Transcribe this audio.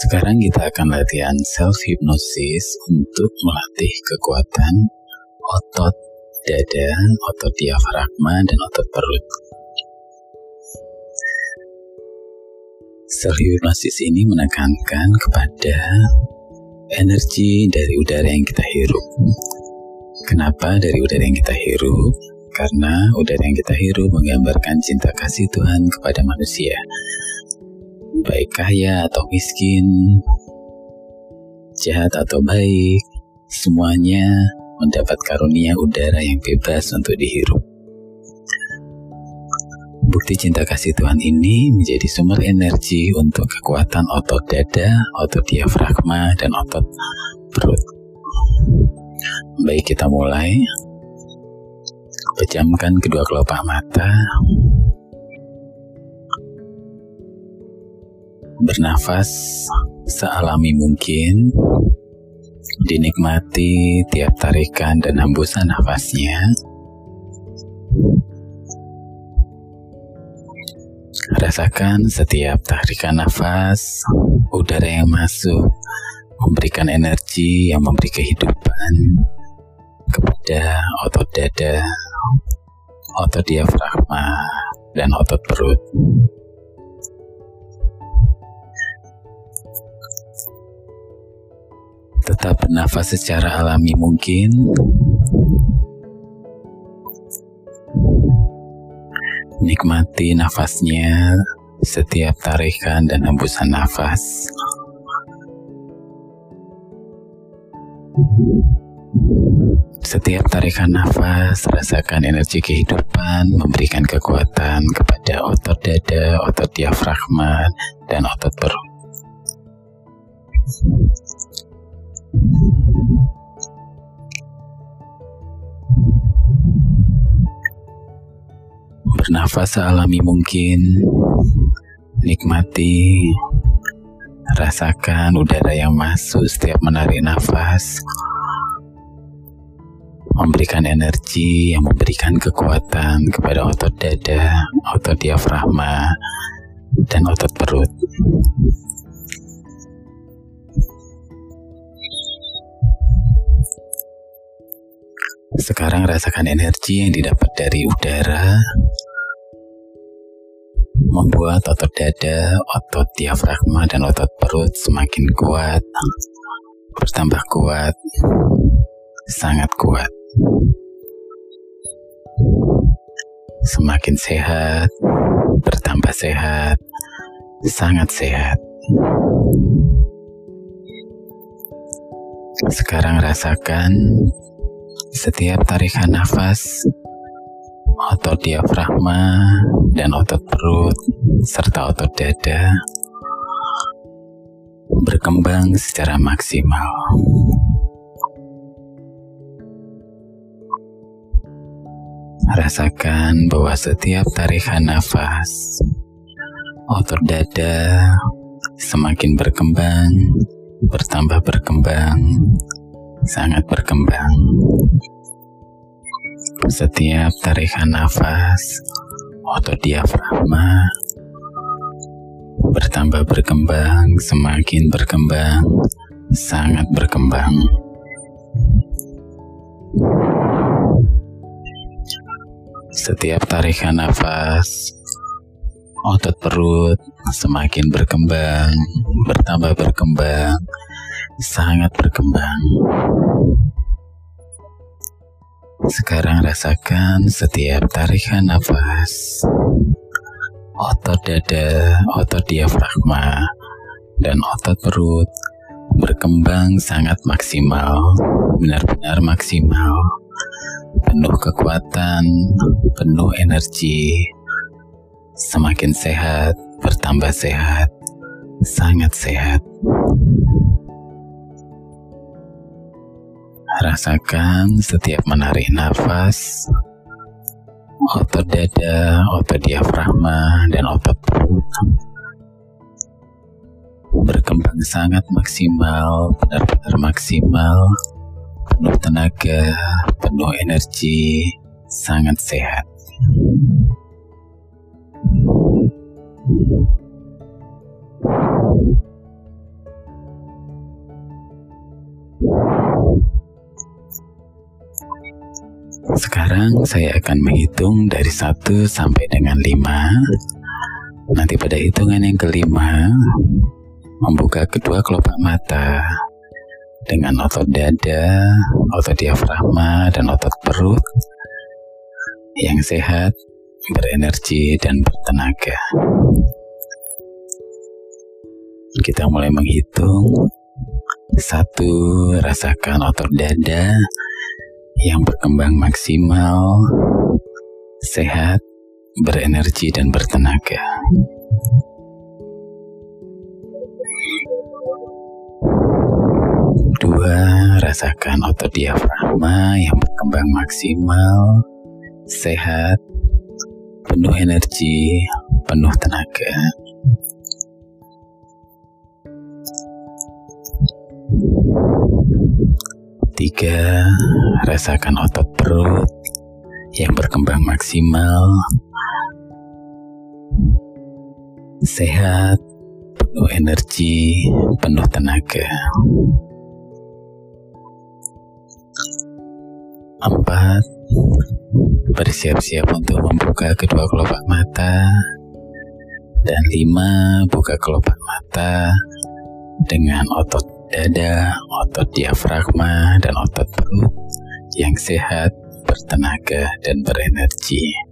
Sekarang kita akan latihan self hypnosis untuk melatih kekuatan otot dada, otot diafragma, dan otot perut. Self hypnosis ini menekankan kepada energi dari udara yang kita hirup. Kenapa dari udara yang kita hirup? Karena udara yang kita hirup menggambarkan cinta kasih Tuhan kepada manusia baik kaya atau miskin, jahat atau baik, semuanya mendapat karunia udara yang bebas untuk dihirup. Bukti cinta kasih Tuhan ini menjadi sumber energi untuk kekuatan otot dada, otot diafragma, dan otot perut. Baik kita mulai. Pejamkan kedua kelopak mata, bernafas sealami mungkin, dinikmati tiap tarikan dan hembusan nafasnya. Rasakan setiap tarikan nafas, udara yang masuk, memberikan energi yang memberi kehidupan kepada otot dada, otot diafragma, dan otot perut. Tetap bernafas secara alami mungkin. Nikmati nafasnya setiap tarikan dan hembusan nafas. Setiap tarikan nafas, rasakan energi kehidupan memberikan kekuatan kepada otot dada, otot diafragma, dan otot perut. Bernafas sealami mungkin, nikmati, rasakan udara yang masuk setiap menarik nafas, memberikan energi yang memberikan kekuatan kepada otot dada, otot diafragma, dan otot perut. Sekarang rasakan energi yang didapat dari udara membuat otot dada, otot diafragma, dan otot perut semakin kuat, bertambah kuat, sangat kuat. Semakin sehat, bertambah sehat, sangat sehat. Sekarang rasakan setiap tarikan nafas, otot diafragma dan otot perut serta otot dada berkembang secara maksimal. Rasakan bahwa setiap tarikan nafas, otot dada semakin berkembang, bertambah berkembang, sangat berkembang. Setiap tarikan nafas, otot diafragma bertambah berkembang, semakin berkembang, sangat berkembang. Setiap tarikan nafas, otot perut semakin berkembang, bertambah berkembang, sangat berkembang. Sekarang rasakan setiap tarikan nafas, otot dada, otot diafragma, dan otot perut berkembang sangat maksimal, benar-benar maksimal, penuh kekuatan, penuh energi, semakin sehat, bertambah sehat, sangat sehat. Rasakan setiap menarik nafas, otot dada, otot diafragma, dan otot perut berkembang sangat maksimal, benar-benar maksimal, penuh tenaga, penuh energi, sangat sehat. Sekarang saya akan menghitung dari 1 sampai dengan 5. Nanti pada hitungan yang kelima, membuka kedua kelopak mata dengan otot dada, otot diafragma, dan otot perut yang sehat, berenergi, dan bertenaga. Kita mulai menghitung. Satu, rasakan otot dada yang berkembang maksimal, sehat, berenergi, dan bertenaga. Dua, rasakan otot diafragma yang berkembang maksimal, sehat, penuh energi, penuh tenaga. Tiga, rasakan otot perut yang berkembang maksimal, sehat, penuh energi, penuh tenaga. Empat, bersiap-siap untuk membuka kedua kelopak mata. Dan lima, buka kelopak mata dengan otot dada, otot diafragma, dan otot perut yang sehat, bertenaga, dan berenergi.